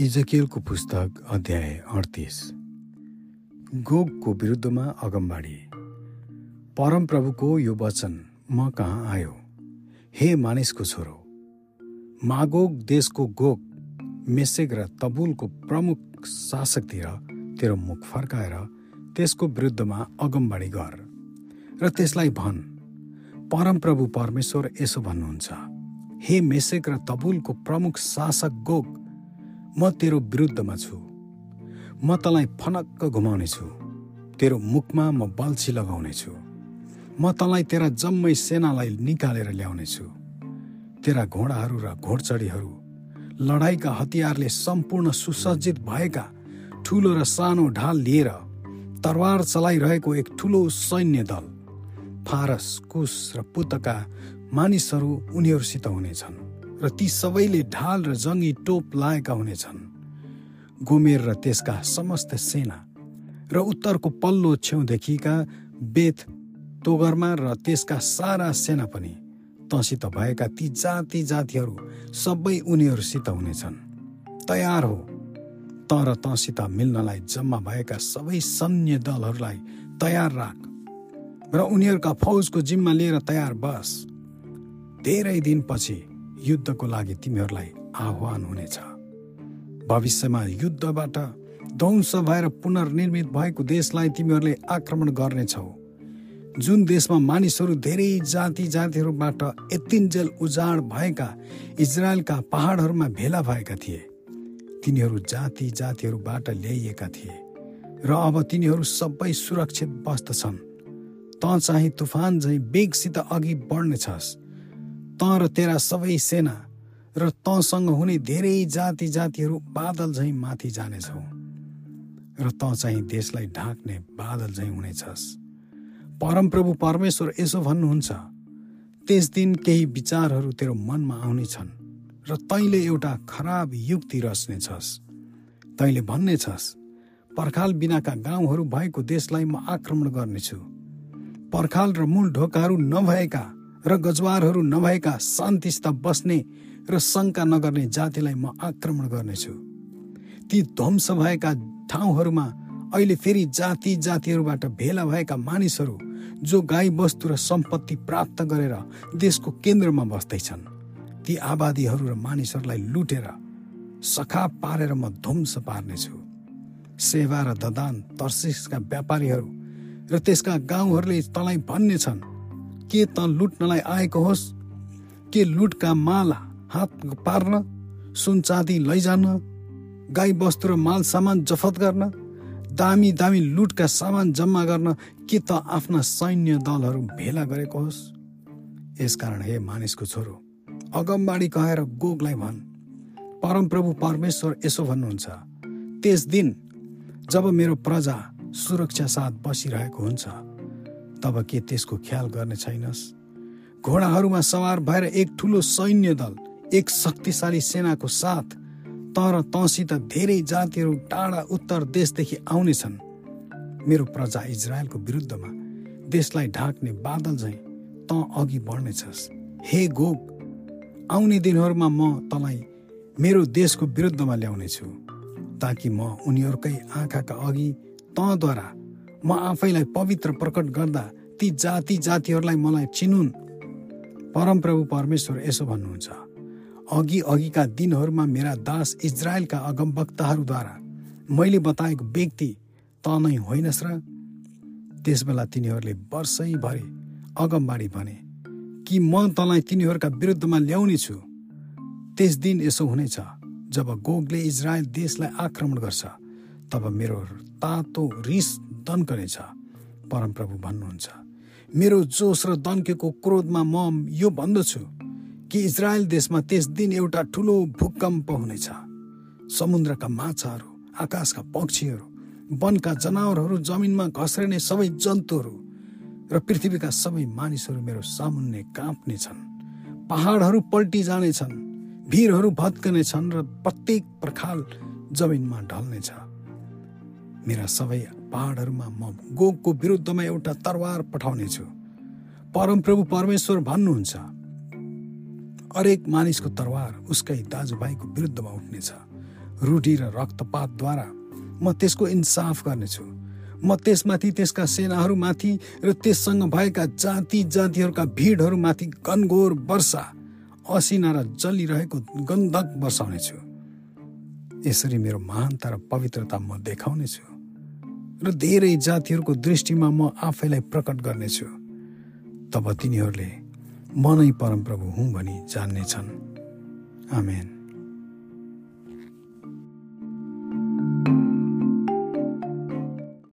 इजकियलको पुस्तक अध्याय अडतिस। गोगको विरुद्धमा अगमबाडी परमप्रभुको यो वचन म कहाँ आयो? हे मानिसको छोरो मागोग देशको गोग मेसेक र तबुलको प्रमुख शासकतिर तेरो मुख फर्काएर त्यसको विरुद्धमा अगमबाडी गर र त्यसलाई भन्। परमप्रभु परमेश्वर यसो भन्नुहुन्छ हे मेसेक र तबुलको प्रमुख शासक गोग म तेरो विरुद्धमा छु। म तँलाई फनक्क घुमाउने छु। तेरो मुखमा म बल्छी लगाउने छु। म तँलाई तेरा जम्मै सेनालाई निकालेर ल्याउने छु। तेरा घोडाहरू र घोडचडीहरू लडाइँका हतियारले सम्पूर्ण सुसज्जित भएका ठुलो र सानो ढाल लिएर तरवार चलाइरहेको एक ठुलो सैन्य दल फारस कुश र पुतका मानिसहरू उनीहरूसित हुनेछन्। र ती सबैले ढाल र जङ्गी टोप लाएका हुनेछन्। गोमेर र त्यसका समस्त सेना र उत्तरको पल्लो छेउदेखिका बेथ तोगरमा र त्यसका सारा सेना पनि तँसित भएका ती जाति जातिहरू सबै उनीहरूसित हुनेछन्। तयार हो तर तँसित मिल्नलाई जम्मा भएका सबै सैन्य दलहरूलाई तयार राख र उनीहरूका फौजको जिम्मा लिएर तयार बस। धेरै दिनपछि युद्धको लागि तिमीहरूलाई आह्वान हुनेछ। भविष्यमा युद्धबाट ध्वंस भएर पुनर्निर्मित भएको देशलाई तिमीहरूले आक्रमण गर्नेछौ। जुन देशमा मानिसहरू धेरै जाति जातिहरूबाट यतिन्जेल उजाड भएका इजरायलका पहाडहरूमा भेला भएका थिए तिनीहरू जाति जातिहरूबाट ल्याइएका थिए र अब तिनीहरू सबै सुरक्षित बस्दछन्। त चाहिँ तुफान झैँ बेगसित अघि बढ्नेछस्। त र तेरा सबै सेना र तँसँग हुने धेरै जाति जातिहरू बादल झैँ माथि जानेछौ। र त चाहिँ देशलाई ढाक्ने बादल झैँ हुनेछस्। परमप्रभु परमेश्वर यसो भन्नुहुन्छ त्यस दिन केही विचारहरू तेरो मनमा आउनेछन् र तैँले एउटा खराब युक्ति रच्नेछस्। तैँले भन्नेछस् पर्खाल बिनाका गाउँहरू भएको देशलाई म आक्रमण गर्नेछु। पर्खाल र मूल ढोकाहरू नभएका र गजवारहरू नभएका शान्तिसित बस्ने र शङ्का नगर्ने जातिलाई म आक्रमण गर्नेछु। ती ध्वंस भएका ठाउँहरूमा अहिले फेरि जाति जातिहरूबाट भेला भएका मानिसहरू जो गाई वस्तु र सम्पत्ति प्राप्त गरेर देशको केन्द्रमा बस्दैछन् ती आबादीहरू र मानिसहरूलाई लुटेर सखा पारेर म ध्वंस पार्नेछु। सेवा र ददान तर्सिसका व्यापारीहरू र त्यसका गाउँहरूले तँलाई भन्नेछन् के त लुट्नलाई आएको होस्? के लुटका माल हात पार्न सुन चाँदी लैजान गाई वस्तु र माल सामान जफत गर्न दामी दामी लुटका सामान जम्मा गर्न के त आफ्ना सैन्य दलहरू भेला गरेको होस्? यसकारण हे मानिसको छोरो अगमबाडी कहेर गोगलाई भन्। परमप्रभु परमेश्वर यसो भन्नुहुन्छ त्यस दिन जब मेरो प्रजा सुरक्षा साथ बसिरहेको हुन्छ तब के त्यसको ख्याल गर्ने छैनस्? घोडाहरूमा सवार भएर एक ठुलो सैन्य दल एक शक्तिशाली सेनाको साथ तर तँसित धेरै जातिहरू टाढा उत्तर देशदेखि आउनेछन्। मेरो प्रजा इजरायलको विरुद्धमा देशलाई ढाक्ने बादल झैँ तँ अघि बढ्नेछस्। हे गोग आउने दिनहरूमा म तँलाई मेरो देशको विरुद्धमा ल्याउनेछु ताकि म उनीहरूकै आँखाका अघि तँद्वारा म आफैलाई पवित्र प्रकट गर्दा ती जाति जातिहरूलाई मलाई चिनुन्। परमप्रभु परमेश्वर यसो भन्नुहुन्छ। अघि अघिका दिनहरूमा मेरा दास इजरायलका अगमवक्ताहरूद्वारा मैले बताएको व्यक्ति त नै होइनस् र त्यसबेला तिनीहरूले वर्षैभरि अगमबाडी भने कि म तँलाई तिनीहरूका विरुद्धमा ल्याउने छु। त्यस दिन यसो हुनेछ जब गोगले इजरायल देशलाई आक्रमण गर्छ तब मेरो तातो रिस दन्कनेछ परमप्रभु भन्नुहुन्छ मेरो जोस र दन्केको क्रोधमा म यो भन्दछु कि इजरायल देशमा त्यस दिन एउटा ठुलो भूकम्प हुनेछ। समुद्रका माछाहरू आकाशका पक्षीहरू वनका जनावरहरू जमिनमा घस्रिने सबै जन्तुहरू र पृथ्वीका सबै मानिसहरू मेरो सामुन्ने काँप्ने छन् पहाडहरू पल्टी जानेछन् भिरहरू भत्कनेछन् र प्रत्येक प्रखाल जमिनमा ढल्नेछ। मेरा सबै पहाडहरूमा म गोगको विरुद्धमा एउटा तरवार पठाउनेछु परमप्रभु परमेश्वर भन्नुहुन्छ। हरेक मानिसको तरवार उसकै दाजुभाइको विरुद्धमा उठ्नेछ। रुटी र रक्तपातद्वारा म त्यसको इन्साफ गर्नेछु। म त्यसमाथि त्यसका सेनाहरूमाथि र त्यससँग भएका जाति जातिहरूका भिडहरूमाथि गनगोर वर्षा असिना र जलिरहेको गन्धक वर्षाउनेछु। यसरी मेरो महानता र पवित्रता म देखाउनेछु। र धेरै जातिहरूको दृष्टिमा म आफैलाई प्रकट गर्नेछु। तब तिनीहरूले म नै परमप्रभु हुँ भनी जान्नेछन्। आमेन।